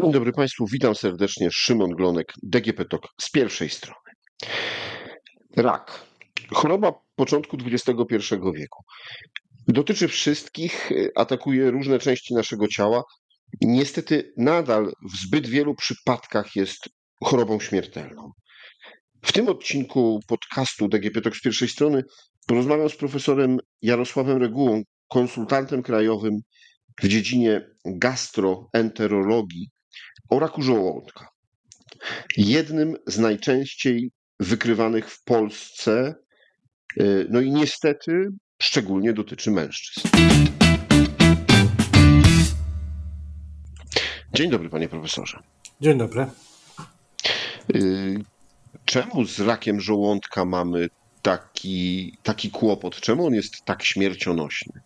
Dzień dobry Państwu, witam serdecznie. Szymon Glonek, DGP TOK z pierwszej strony. Rak. Choroba początku XXI wieku. Dotyczy wszystkich, atakuje różne części naszego ciała. Niestety nadal w zbyt wielu przypadkach jest chorobą śmiertelną. W tym odcinku podcastu DGP TOK z pierwszej strony porozmawiam z profesorem Jarosławem Regułą, konsultantem krajowym w dziedzinie gastroenterologii o raku żołądka. Jednym z najczęściej wykrywanych w Polsce, y, no i niestety szczególnie dotyczy mężczyzn. Dzień dobry, panie profesorze. Dzień dobry. Y, czemu z rakiem żołądka mamy taki, taki kłopot? Czemu on jest tak śmiercionośny?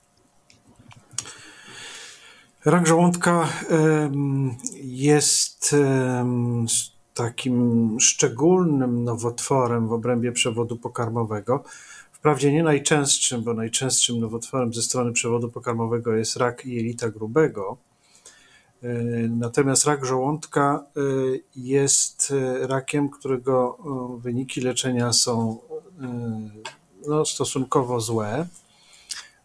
Rak żołądka jest takim szczególnym nowotworem w obrębie przewodu pokarmowego. Wprawdzie nie najczęstszym, bo najczęstszym nowotworem ze strony przewodu pokarmowego jest rak jelita grubego. E, natomiast rak żołądka e, jest e, rakiem, którego wyniki leczenia są no, stosunkowo złe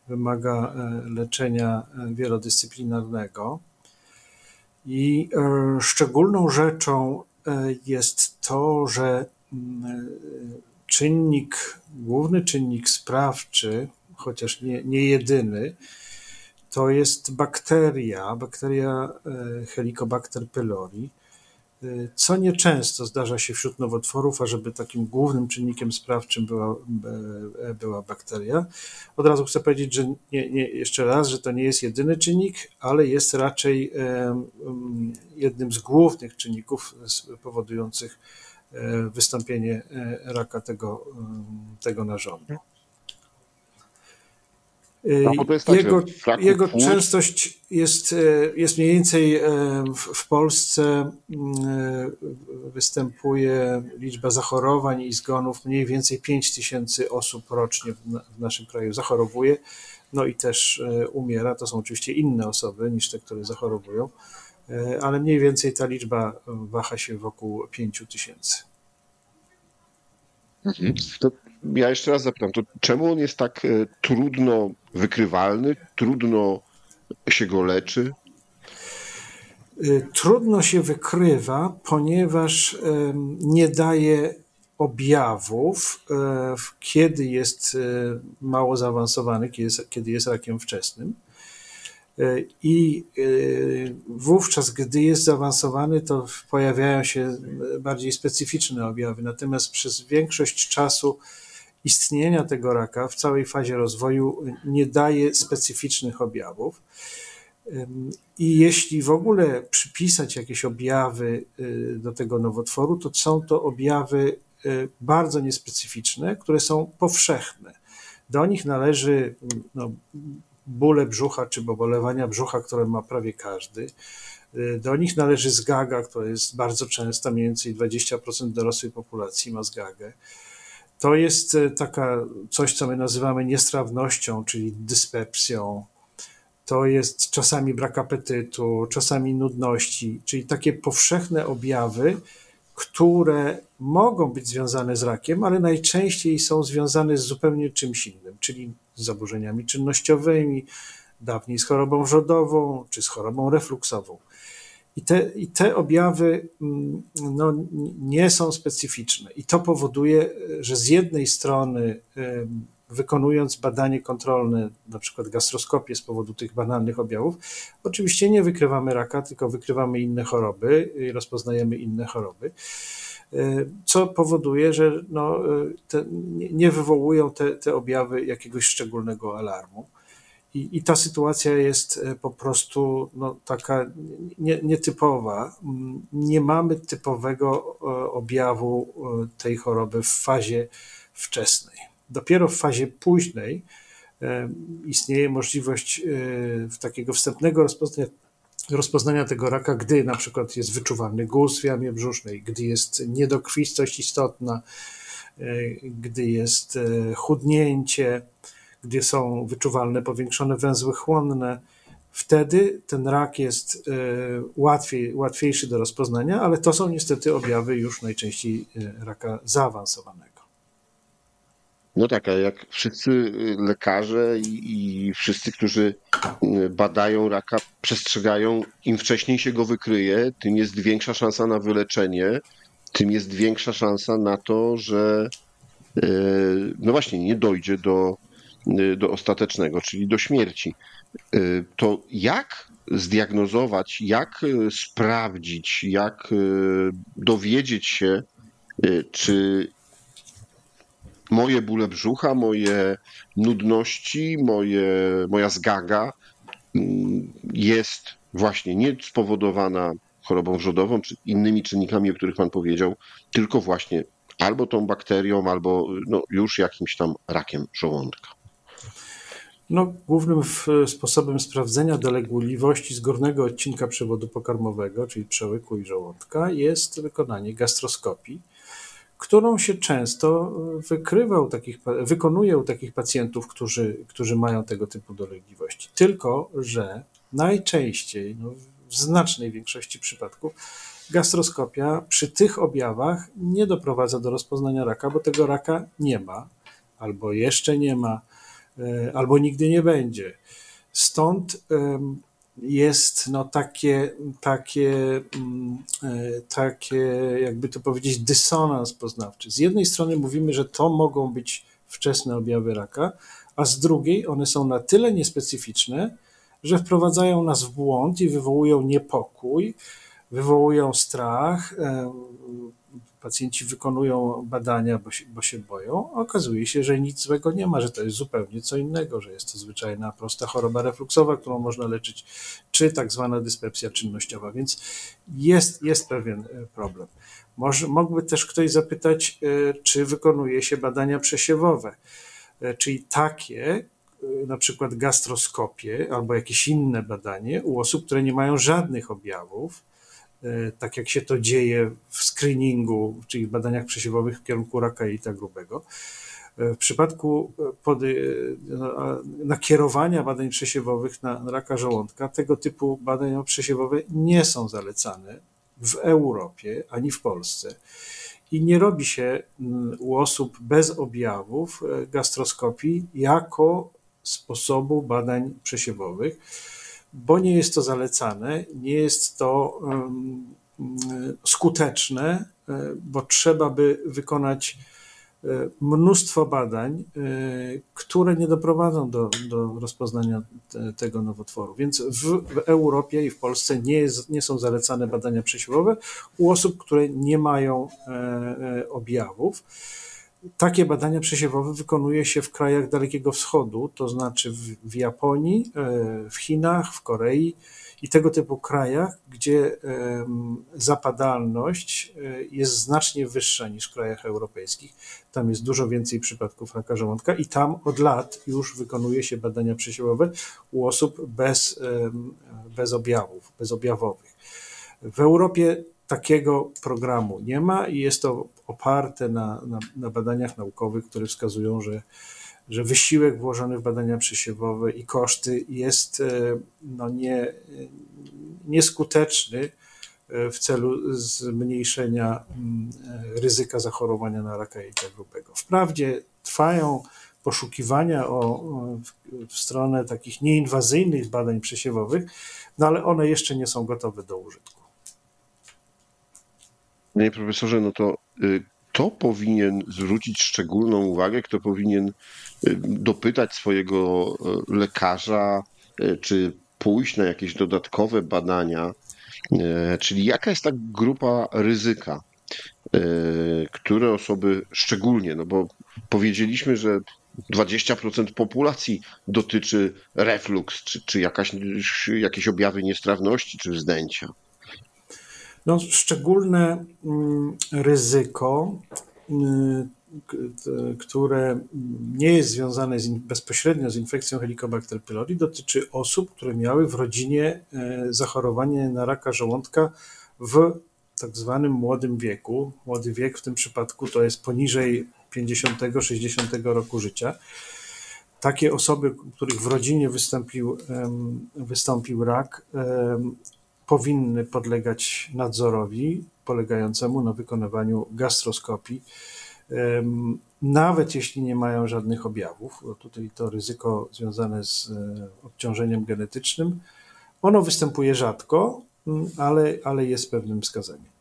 wymaga e, leczenia e, wielodyscyplinarnego. I e, szczególną rzeczą jest to, że mm, czynnik, główny czynnik sprawczy, chociaż nie, nie jedyny, to jest bakteria, bakteria Helicobacter pylori, co nieczęsto zdarza się wśród nowotworów, ażeby takim głównym czynnikiem sprawczym była, e, była bakteria. Od razu chcę powiedzieć, że nie, nie, jeszcze raz, że to nie jest jedyny czynnik, ale jest raczej jednym z głównych czynników powodujących e, wystąpienie e, raka tego, tego narządu. No, tak, jego, jego częstość jest, e, jest mniej więcej e, w, w Polsce występuje liczba zachorowań i zgonów mniej więcej 5 tysięcy osób rocznie w, w naszym kraju zachorowuje, no i też umiera. To są oczywiście inne osoby niż te, które zachorowują, ale mniej więcej ta liczba waha się wokół 5 tysięcy. Mhm. To ja jeszcze raz zapytam, to czemu on jest tak trudno wykrywalny, trudno się go leczy? Y, trudno się wykrywa, ponieważ nie daje objawów, e, kiedy jest e, mało zaawansowany, kiedy jest, kiedy jest rakiem wczesnym. I wówczas, gdy jest zaawansowany, to pojawiają się bardziej specyficzne objawy. Natomiast przez większość czasu istnienia tego raka w całej fazie rozwoju nie daje specyficznych objawów. I jeśli w ogóle przypisać jakieś objawy y, do tego nowotworu, to są to objawy y, bardzo niespecyficzne, które są powszechne. Do nich należy no, bóle brzucha czy pobolewania brzucha, które ma prawie każdy. Y, do nich należy zgaga, która jest bardzo częsta, mniej więcej 20% dorosłej populacji ma zgagę. To jest e, taka coś, co my nazywamy niestrawnością, czyli dyspepsją. To jest czasami brak apetytu, czasami nudności, czyli takie powszechne objawy, które mogą być związane z rakiem, ale najczęściej są związane z zupełnie czymś innym, czyli z zaburzeniami czynnościowymi, dawniej z chorobą wrzodową czy z chorobą refluksową. I te, I te objawy mm, no, nie są specyficzne. I to powoduje, że z jednej strony, wykonując badanie kontrolne, na przykład gastroskopię z powodu tych banalnych objawów, oczywiście nie wykrywamy raka, tylko wykrywamy inne choroby i rozpoznajemy inne choroby. Co powoduje, że no, te, nie wywołują te, te objawy jakiegoś szczególnego alarmu. I, I, ta sytuacja jest e, po prostu no, taka nie, nietypowa. Nie mamy typowego e, objawu e, tej choroby w fazie wczesnej. Dopiero w fazie późnej istnieje możliwość takiego wstępnego rozpoznania, rozpoznania tego raka, gdy na przykład jest wyczuwalny guz w jamie brzusznej, gdy jest niedokrwistość istotna, gdy jest chudnięcie, gdzie są wyczuwalne powiększone węzły chłonne. wtedy ten rak jest łatwiej, łatwiejszy do rozpoznania, ale to są niestety objawy już najczęściej raka zaawansowanego. No tak, a jak wszyscy y, lekarze i, i, wszyscy, którzy y, badają raka, przestrzegają, im wcześniej się go wykryje, tym jest większa szansa na wyleczenie, tym jest większa szansa na to, że y, no właśnie nie dojdzie do, do ostatecznego, czyli do śmierci. To jak zdiagnozować, jak sprawdzić, jak dowiedzieć się, czy moje bóle brzucha, moje nudności, moje, moja zgaga mm, jest właśnie nie spowodowana chorobą wrzodową czy innymi czynnikami, o których Pan powiedział, tylko właśnie albo tą bakterią, albo no, już jakimś tam rakiem żołądka. No, głównym sposobem sprawdzenia dolegliwości z górnego odcinka przewodu pokarmowego, czyli przełyku i żołądka, jest wykonanie gastroskopii którą się często wykrywa u takich, wykonuje u takich pacjentów, którzy, którzy mają tego typu dolegliwości. Tylko, że najczęściej, no w znacznej większości przypadków, gastroskopia przy tych objawach nie doprowadza do rozpoznania raka, bo tego raka nie ma, albo jeszcze nie ma, e, albo nigdy nie będzie. Stąd jest no takie, takie, mm, e, takie, jakby to powiedzieć, dysonans poznawczy. Z jednej strony mówimy, że to mogą być wczesne objawy raka, a z drugiej one są na tyle niespecyficzne, że wprowadzają nas w błąd i wywołują niepokój, wywołują strach, pacjenci wykonują badania, bo się, bo się boją, okazuje się, że nic złego nie ma, że to jest zupełnie co innego, że jest to zwyczajna, prosta choroba refluksowa, którą można leczyć, czy tak zwana dyspepsja czynnościowa, więc jest, jest pewien e, problem. Może, mógłby też ktoś zapytać, e, czy wykonuje się badania przesiewowe, e, czyli takie, na przykład gastroskopię albo jakieś inne badanie u osób, które nie mają żadnych objawów, tak jak się to dzieje w screeningu, czyli w badaniach przesiewowych w kierunku raka jelita grubego. E, w przypadku e, pody, nakierowania badań przesiewowych na raka żołądka, tego typu badania przesiewowe nie są zalecane w Europie ani w Polsce. I nie robi się mm, u osób bez objawów gastroskopii jako sposobu badań przesiewowych bo nie jest to zalecane, nie jest to skuteczne, e, bo trzeba by wykonać e, mnóstwo badań, e, które nie doprowadzą do, do rozpoznania te, tego nowotworu. Więc w, w, Europie i w Polsce nie, jest, nie są zalecane badania przesiłowe u osób, które nie mają objawów. Takie badania przesiewowe wykonuje się w krajach Dalekiego Wschodu, to znaczy w, Japonii, e, w Chinach, w Korei i tego typu krajach, gdzie zapadalność e, jest znacznie wyższa niż w krajach europejskich. Tam jest dużo więcej przypadków raka żołądka i tam od lat już wykonuje się badania przesiewowe u osób bez, bez objawów, bezobjawowych. W Europie takiego programu nie ma i jest to oparte na, na, na badaniach naukowych, które wskazują, że, że wysiłek włożony w badania przesiewowe i koszty jest e, no nie, nieskuteczny e, w celu zmniejszenia mm, e, ryzyka zachorowania na raka jelita grubego. Wprawdzie trwają poszukiwania o, w stronę takich nieinwazyjnych badań przesiewowych, no ale one jeszcze nie są gotowe do użytku. Panie profesorze, no to y, kto powinien zwrócić szczególną uwagę, kto powinien y, dopytać swojego y, lekarza, czy pójść na jakieś dodatkowe badania, czyli jaka jest ta grupa ryzyka, które osoby szczególnie, no bo powiedzieliśmy, że 20% populacji dotyczy reflux, czy, czy jakaś, jakieś objawy niestrawności, czy wzdęcia. No, szczególne mm, ryzyko, mm, które nie jest związane z, bezpośrednio z infekcją Helicobacter pylori, dotyczy osób, które miały w rodzinie e, zachorowanie na raka żołądka w tak zwanym młodym wieku. Młody wiek w tym przypadku to jest poniżej 50-60 roku życia. takie osoby, których w rodzinie wystąpił, wystąpił rak, powinny podlegać nadzorowi polegającemu na wykonywaniu gastroskopii, nawet jeśli nie mają żadnych objawów. Tutaj to ryzyko związane z e, obciążeniem genetycznym, ono występuje rzadko, ale, ale jest pewnym wskazaniem.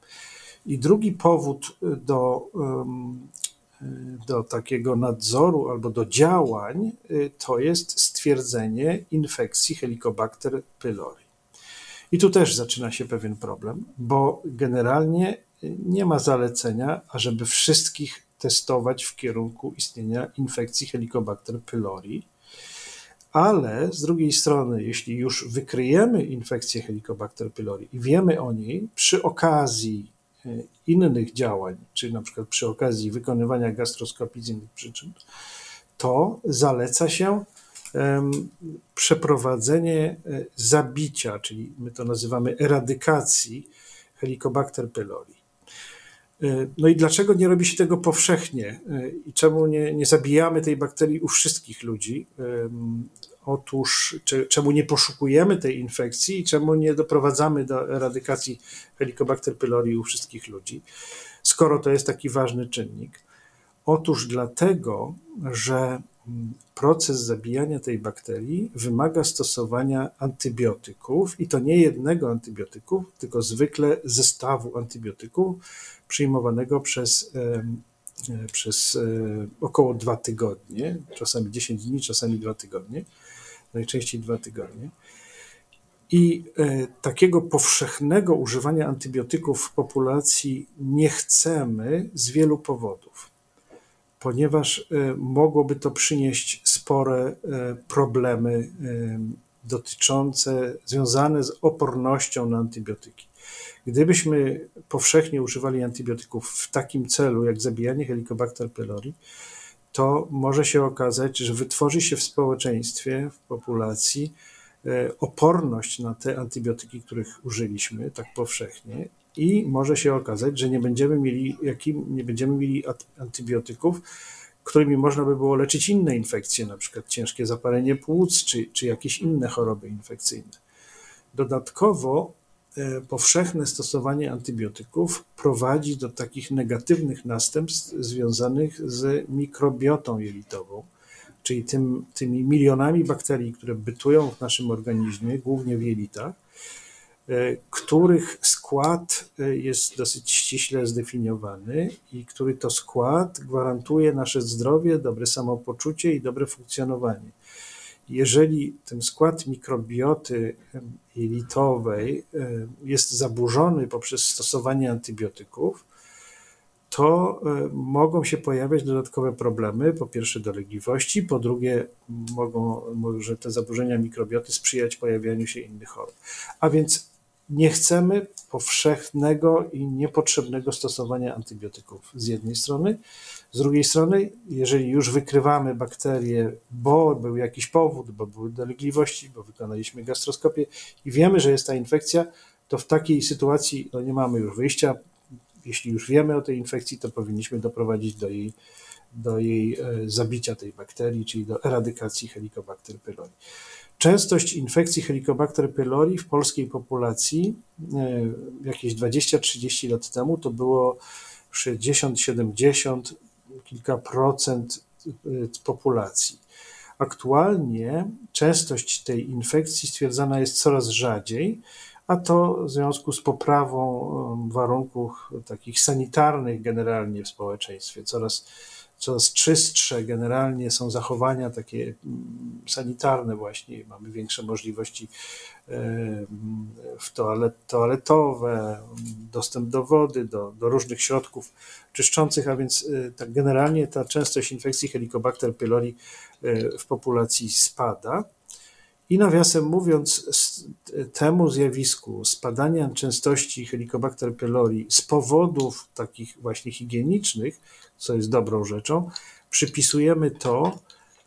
I drugi powód do, do takiego nadzoru albo do działań to jest stwierdzenie infekcji Helicobacter pylori. I tu też zaczyna się pewien problem, bo generalnie nie ma zalecenia, ażeby wszystkich testować w kierunku istnienia infekcji Helicobacter pylori. Ale z drugiej strony, jeśli już wykryjemy infekcję Helicobacter pylori i wiemy o niej przy okazji e, innych działań, czy na przykład przy okazji wykonywania gastroskopii z innych przyczyn, to zaleca się przeprowadzenie e, zabicia, czyli my to nazywamy eradykacji Helicobacter pylori. E, no i dlaczego nie robi się tego powszechnie e, i czemu nie, nie zabijamy tej bakterii u wszystkich ludzi? Otóż czemu nie poszukujemy tej infekcji i czemu nie doprowadzamy do eradykacji Helicobacter pylori u wszystkich ludzi, skoro to jest taki ważny czynnik? Otóż dlatego, że proces zabijania tej bakterii wymaga stosowania antybiotyków i to nie jednego antybiotyku, tylko zwykle zestawu antybiotyków przyjmowanego przez, e, przez e, około dwa tygodnie, czasami 10 dni, czasami dwa tygodnie, najczęściej dwa tygodnie. I e, takiego powszechnego używania antybiotyków w populacji nie chcemy z wielu powodów ponieważ e, mogłoby to przynieść spore e, problemy e, dotyczące, związane z opornością na antybiotyki. Gdybyśmy powszechnie używali antybiotyków w takim celu, jak zabijanie Helicobacter pylori, to może się okazać, że wytworzy się w społeczeństwie, w populacji oporność na te antybiotyki, których użyliśmy tak powszechnie i może się okazać, że nie będziemy mieli, jakim, nie będziemy mieli antybiotyków, którymi można by było leczyć inne infekcje, na przykład ciężkie zapalenie płuc czy, czy jakieś inne choroby infekcyjne. Dodatkowo e, powszechne stosowanie antybiotyków prowadzi do takich negatywnych następstw związanych z mikrobiotą jelitową, czyli tym, tymi milionami bakterii, które bytują w naszym organizmie, głównie w jelitach których skład e, jest dosyć ściśle zdefiniowany i który to skład gwarantuje nasze zdrowie, dobre samopoczucie i dobre funkcjonowanie. Jeżeli ten skład mikrobioty jelitowej e, jest zaburzony poprzez stosowanie antybiotyków, to mogą się pojawiać dodatkowe problemy. Po pierwsze, dolegliwości, po drugie, mogą, może te zaburzenia mikrobioty sprzyjać pojawianiu się innych chorób. A więc nie chcemy powszechnego i niepotrzebnego stosowania antybiotyków z jednej strony. Z drugiej strony, jeżeli już wykrywamy bakterie, bo był jakiś powód, bo były dolegliwości, bo wykonaliśmy gastroskopię i wiemy, że jest ta infekcja, to w takiej sytuacji no nie mamy już wyjścia. Jeśli już wiemy o tej infekcji, to powinniśmy doprowadzić do jej, do jej e, zabicia tej bakterii, czyli do eradykacji Helicobacter pylori. Częstość infekcji Helicobacter pylori w polskiej populacji e, jakieś 20-30 lat temu to było 60-70, kilka procent e, populacji. Aktualnie częstość tej infekcji stwierdzana jest coraz rzadziej, a to w związku z poprawą e, warunków takich sanitarnych generalnie w społeczeństwie. Coraz coraz czystsze generalnie są zachowania takie mm, sanitarne właśnie, mamy większe możliwości w toalet, toaletowe, dostęp do wody, do, do różnych środków czyszczących, a więc e, tak generalnie ta częstość infekcji Helicobacter pylori e, w populacji spada. I nawiasem mówiąc, temu zjawisku spadania częstości Helicobacter pylori z powodów takich właśnie higienicznych, co jest dobrą rzeczą, przypisujemy to,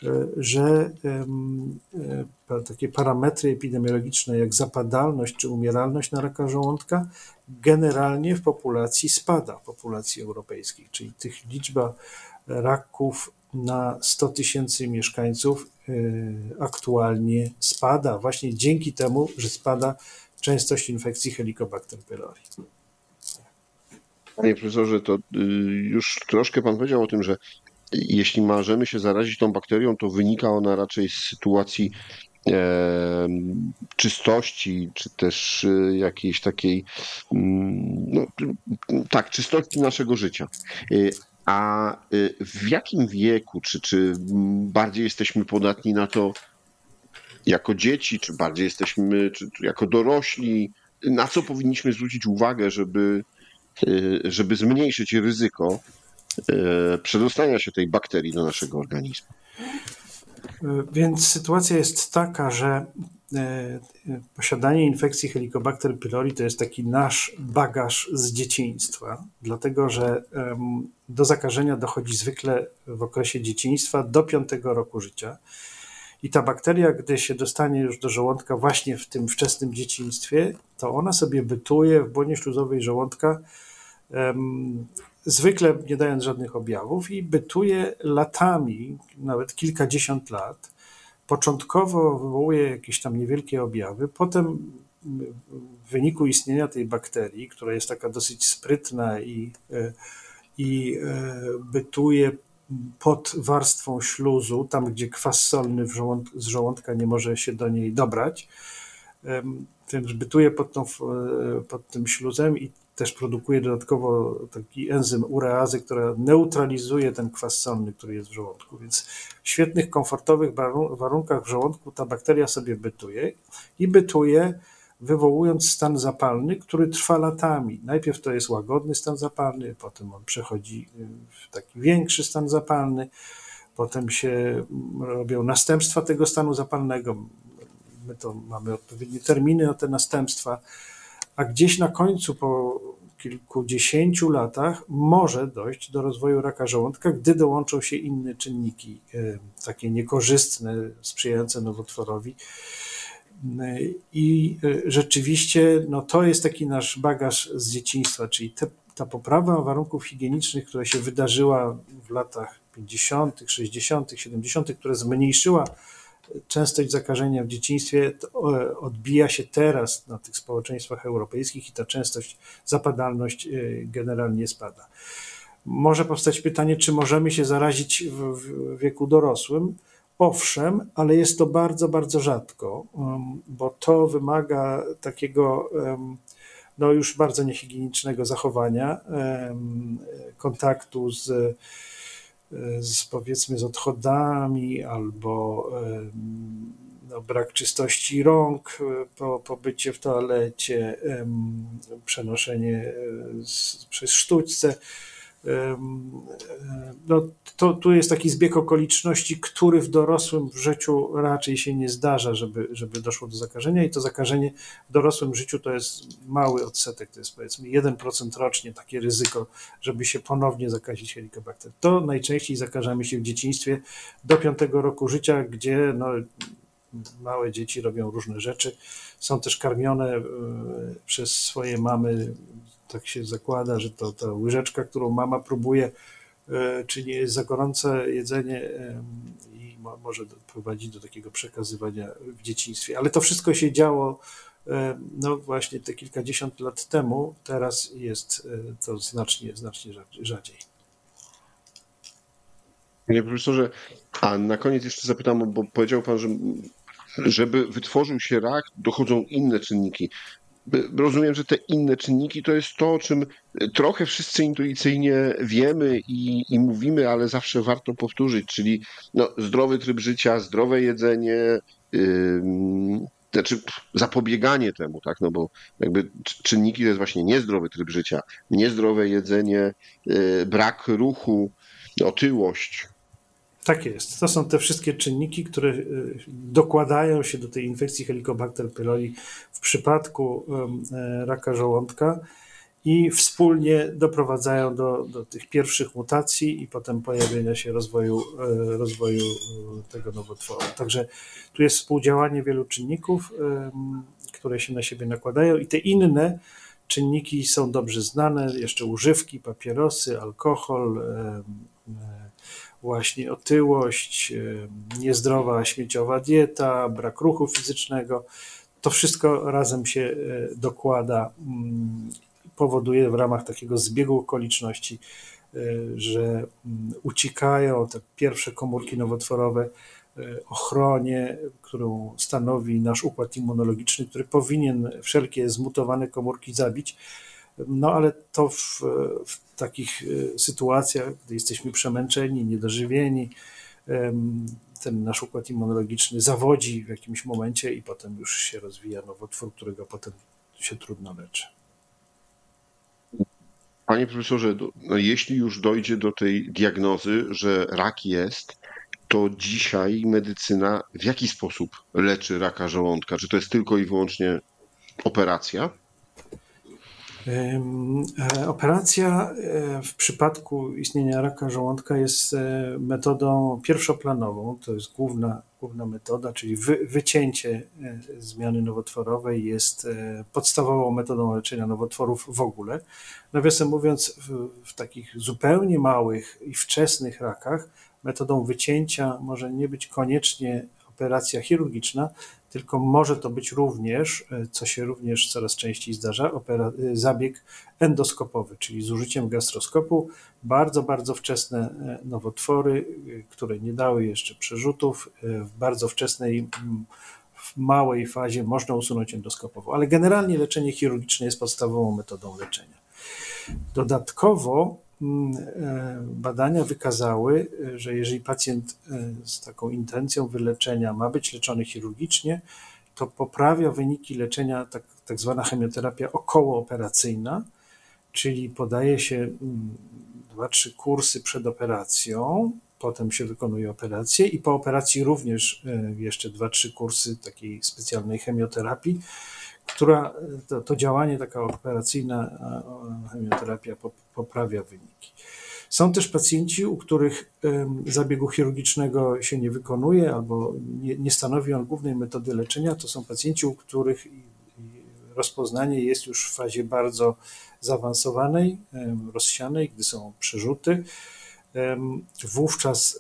e, że e, takie parametry epidemiologiczne jak zapadalność czy umieralność na raka żołądka generalnie w populacji spada, w populacji europejskiej, czyli tych liczba raków na 100 tysięcy mieszkańców aktualnie spada, właśnie dzięki temu, że spada częstość infekcji Helicobacter pylori. Panie profesorze, to y, już troszkę pan powiedział o tym, że jeśli możemy się zarazić tą bakterią, to wynika ona raczej z sytuacji e, czystości, czy też e, jakiejś takiej, mm, no, tak, czystości naszego życia. A w jakim wieku, czy, czy bardziej jesteśmy podatni na to jako dzieci, czy bardziej jesteśmy, czy jako dorośli? Na co powinniśmy zwrócić uwagę, żeby, żeby zmniejszyć ryzyko E, przedostania się tej bakterii do naszego organizmu. Więc sytuacja jest taka, że posiadanie infekcji Helicobacter pylori to jest taki nasz bagaż z dzieciństwa, dlatego że do zakażenia dochodzi zwykle w okresie dzieciństwa do piątego roku życia. I ta bakteria, gdy się dostanie już do żołądka właśnie w tym wczesnym dzieciństwie, to ona sobie bytuje w błonie śluzowej żołądka zwykle nie dając żadnych objawów i bytuje latami, nawet kilkadziesiąt lat. Początkowo wywołuje jakieś tam niewielkie objawy, potem w wyniku istnienia tej bakterii, która jest taka dosyć sprytna i, e, i e, bytuje pod warstwą śluzu, tam gdzie kwas solny żołąd z żołądka nie może się do niej dobrać, więc bytuje pod, tą, e, pod tym śluzem i też produkuje dodatkowo taki enzym ureazy, która neutralizuje ten kwas solny, który jest w żołądku. Więc w świetnych, komfortowych warunkach w żołądku ta bakteria sobie bytuje i bytuje, wywołując stan zapalny, który trwa latami. Najpierw to jest łagodny stan zapalny, potem on przechodzi w taki większy stan zapalny, potem się robią następstwa tego stanu zapalnego. My to mamy odpowiednie terminy na te następstwa a gdzieś na końcu, po kilkudziesięciu latach, może dojść do rozwoju raka żołądka, gdy dołączą się inne czynniki, e, takie niekorzystne, sprzyjające nowotworowi. E, I e, rzeczywiście no, to jest taki nasz bagaż z dzieciństwa, czyli te, ta poprawa warunków higienicznych, która się wydarzyła w latach 50., 60., 70., która zmniejszyła częstość zakażenia w dzieciństwie e, odbija się teraz na tych społeczeństwach europejskich i ta częstość, zapadalność e, generalnie spada. Może powstać pytanie, czy możemy się zarazić w wieku dorosłym? Owszem, ale jest to bardzo, bardzo rzadko, bo to wymaga takiego no już bardzo niehigienicznego zachowania, kontaktu z z powiedzmy z odchodami albo no, brak czystości rąk e, po pobycie w toalecie, przenoszenie e, z, przez sztućce. No, to, tu jest taki zbieg okoliczności, który w dorosłym życiu raczej się nie zdarza, żeby, żeby doszło do zakażenia i to zakażenie w dorosłym życiu to jest mały odsetek, to jest powiedzmy 1% rocznie takie ryzyko, żeby się ponownie zakazić helikobakter. To najczęściej zakażamy się w dzieciństwie do 5 roku życia, gdzie no, małe dzieci robią różne rzeczy, są też karmione e, przez swoje mamy tak się zakłada, że to ta łyżeczka, którą mama próbuje, e, czy nie jest za gorące jedzenie i może prowadzić do takiego przekazywania w dzieciństwie. Ale to wszystko się działo no właśnie te kilkadziesiąt lat temu, teraz jest e, to znacznie, znacznie rzadziej. Panie profesorze, a na koniec jeszcze zapytam, bo powiedział Pan, że żeby wytworzył się rak, dochodzą inne czynniki rozumiem, że te inne czynniki to jest to, o czym trochę wszyscy intuicyjnie wiemy i, i mówimy, ale zawsze warto powtórzyć, czyli no, zdrowy tryb życia, zdrowe jedzenie, yy, znaczy zapobieganie temu, tak, no bo jakby czynniki to jest właśnie niezdrowy tryb życia, niezdrowe jedzenie, yy, brak ruchu, otyłość, tak jest. To są te wszystkie czynniki, które y, dokładają się do tej infekcji Helicobacter pylori w przypadku e, raka żołądka i wspólnie doprowadzają do, do tych pierwszych mutacji i potem pojawienia się rozwoju, e, rozwoju e, tego nowotworu. Także tu jest współdziałanie wielu czynników, które się na siebie nakładają i te inne czynniki są dobrze znane, jeszcze używki, papierosy, alkohol, właśnie otyłość, niezdrowa śmieciowa dieta, brak ruchu fizycznego. To wszystko razem się dokłada, mm, powoduje w ramach takiego zbiegu okoliczności, że mm, uciekają te pierwsze komórki nowotworowe ochronie, którą stanowi nasz układ immunologiczny, który powinien wszelkie zmutowane komórki zabić. No ale to w, w takich e, sytuacjach, gdy jesteśmy przemęczeni, niedożywieni, ten nasz układ immunologiczny zawodzi w jakimś momencie i potem już się rozwija nowotwór, którego potem się trudno leczy. Panie profesorze, no jeśli już dojdzie do tej diagnozy, że rak jest, to dzisiaj medycyna w jaki sposób leczy raka żołądka? Czy to jest tylko i wyłącznie operacja? E, operacja e, w przypadku istnienia raka żołądka jest e, metodą pierwszoplanową. To jest główna, główna metoda, czyli wy, wycięcie zmiany nowotworowej jest podstawową metodą leczenia nowotworów w ogóle. Nawiasem mówiąc, w, w takich zupełnie małych i wczesnych rakach metodą wycięcia może nie być koniecznie operacja chirurgiczna, tylko może to być również, e, co się również coraz częściej zdarza, e, zabieg endoskopowy, czyli z użyciem gastroskopu. Bardzo, bardzo wczesne e, nowotwory, które nie dały jeszcze przerzutów, w bardzo wczesnej, w małej fazie można usunąć endoskopowo, ale generalnie leczenie chirurgiczne jest podstawową metodą leczenia. Dodatkowo badania wykazały, że jeżeli pacjent e, z taką intencją wyleczenia ma być leczony chirurgicznie, to poprawia wyniki leczenia tak, tak zwana chemioterapia okołooperacyjna, czyli podaje się mm, dwa, trzy kursy przed operacją, potem się wykonuje operację i po operacji również e, jeszcze dwa, trzy kursy takiej specjalnej chemioterapii która to, to działanie, taka operacyjna chemioterapia poprawia wyniki. Są też pacjenci, u których zabiegu chirurgicznego się nie wykonuje albo nie, nie stanowi on głównej metody leczenia. To są pacjenci, u których rozpoznanie jest już w fazie bardzo zaawansowanej, rozsianej, gdy są przerzuty. Wówczas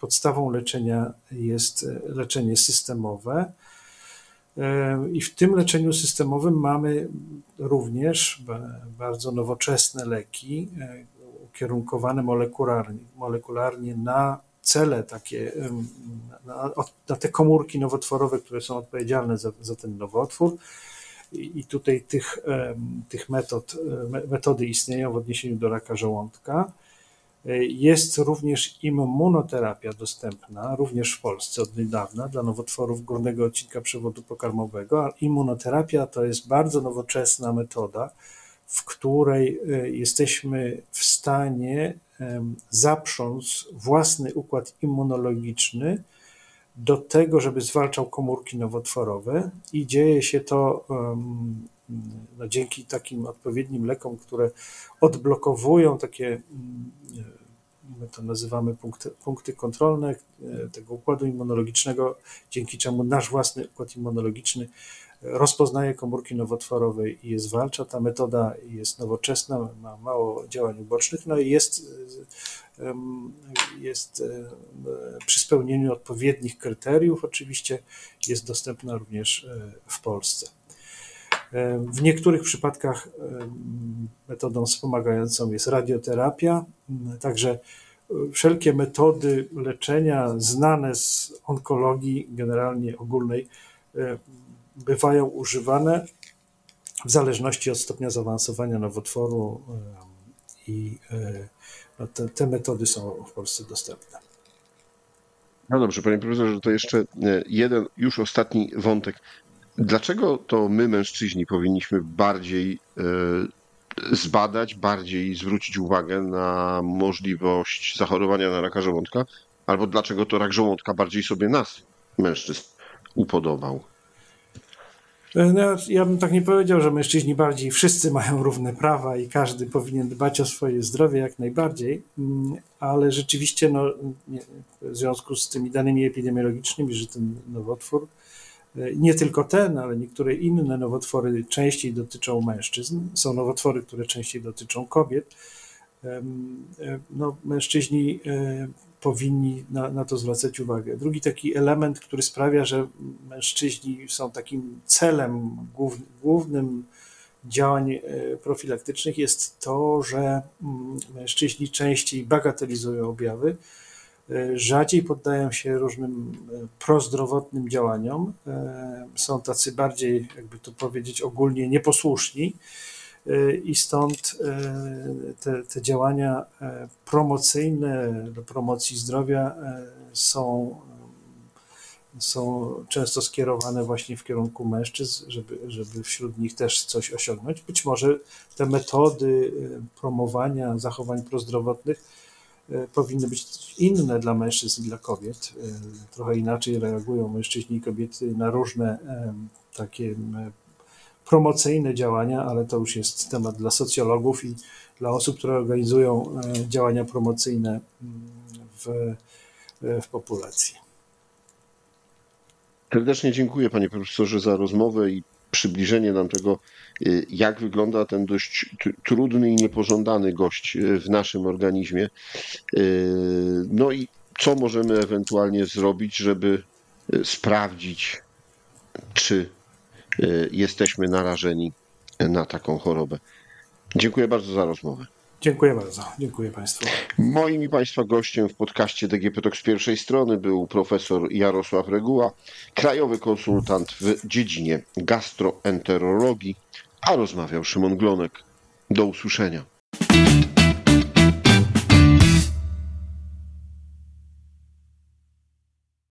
podstawą leczenia jest leczenie systemowe i w tym leczeniu systemowym mamy również bardzo nowoczesne leki e, ukierunkowane molekularnie, molekularnie na cele takie, na, na, te komórki nowotworowe, które są odpowiedzialne za, za ten nowotwór. I, I tutaj tych, tych metod, e, metody istnieją w odniesieniu do raka żołądka. Jest również immunoterapia dostępna, również w Polsce od niedawna, dla nowotworów górnego odcinka przewodu pokarmowego. A immunoterapia to jest bardzo nowoczesna metoda, w której e, jesteśmy w stanie zaprząc własny układ immunologiczny do tego, żeby zwalczał komórki nowotworowe i dzieje się to no, dzięki takim odpowiednim lekom, które odblokowują takie, mm, my to nazywamy punkty, punkty kontrolne e, tego układu immunologicznego, dzięki czemu nasz własny układ immunologiczny rozpoznaje komórki nowotworowe i je zwalcza. Ta metoda jest nowoczesna, ma mało działań ubocznych, no i jest, e, jest e, przy spełnieniu odpowiednich kryteriów, oczywiście jest dostępna również w Polsce. W niektórych przypadkach metodą wspomagającą jest radioterapia, także e, wszelkie metody leczenia znane z onkologii generalnie ogólnej e, bywają używane w zależności od stopnia zaawansowania nowotworu i e, no, te, te metody są w Polsce dostępne. No dobrze, panie profesorze, to jeszcze jeden, już ostatni wątek. Dlaczego to my, mężczyźni, powinniśmy bardziej e, zbadać, bardziej zwrócić uwagę na możliwość zachorowania na raka żołądka, albo dlaczego to rak żołądka bardziej sobie nas, mężczyzn, upodobał? E, no, ja bym tak nie powiedział, że mężczyźni bardziej wszyscy mają równe prawa i każdy powinien dbać o swoje zdrowie jak najbardziej, mm, ale rzeczywiście no, w związku z tymi danymi epidemiologicznymi, że ten nowotwór nie tylko ten, ale niektóre inne nowotwory częściej dotyczą mężczyzn. Są nowotwory, które częściej dotyczą kobiet. no, mężczyźni powinni na, na to zwracać uwagę. Drugi taki element, który sprawia, że mężczyźni są takim celem głównym działań profilaktycznych, jest to, że mm, mężczyźni częściej bagatelizują objawy, rzadziej poddają się różnym prozdrowotnym działaniom, są tacy bardziej, jakby to powiedzieć ogólnie, nieposłuszni i stąd te, te działania e, promocyjne do promocji zdrowia e, są, są często skierowane właśnie w kierunku mężczyzn, żeby, żeby wśród nich też coś osiągnąć. Być może te metody promowania zachowań prozdrowotnych powinny być inne dla mężczyzn i dla kobiet. Trochę inaczej reagują mężczyźni i kobiety na różne takie promocyjne działania, ale to już jest temat dla socjologów i dla osób, które organizują e, działania promocyjne mm, w, e, w populacji. Serdecznie dziękuję panie profesorze za rozmowę i przybliżenie nam tego, e, jak wygląda ten dość trudny i niepożądany gość w naszym organizmie. No i co możemy ewentualnie zrobić, żeby sprawdzić, czy Y, jesteśmy narażeni na taką chorobę. Dziękuję bardzo za rozmowę. Dziękuję bardzo. Dziękuję Państwu. Moim i Państwa gościem w podcaście DGP Talk z pierwszej strony był profesor Jarosław Reguła, krajowy konsultant w dziedzinie gastroenterologii, a rozmawiał Szymon Glonek. Do usłyszenia.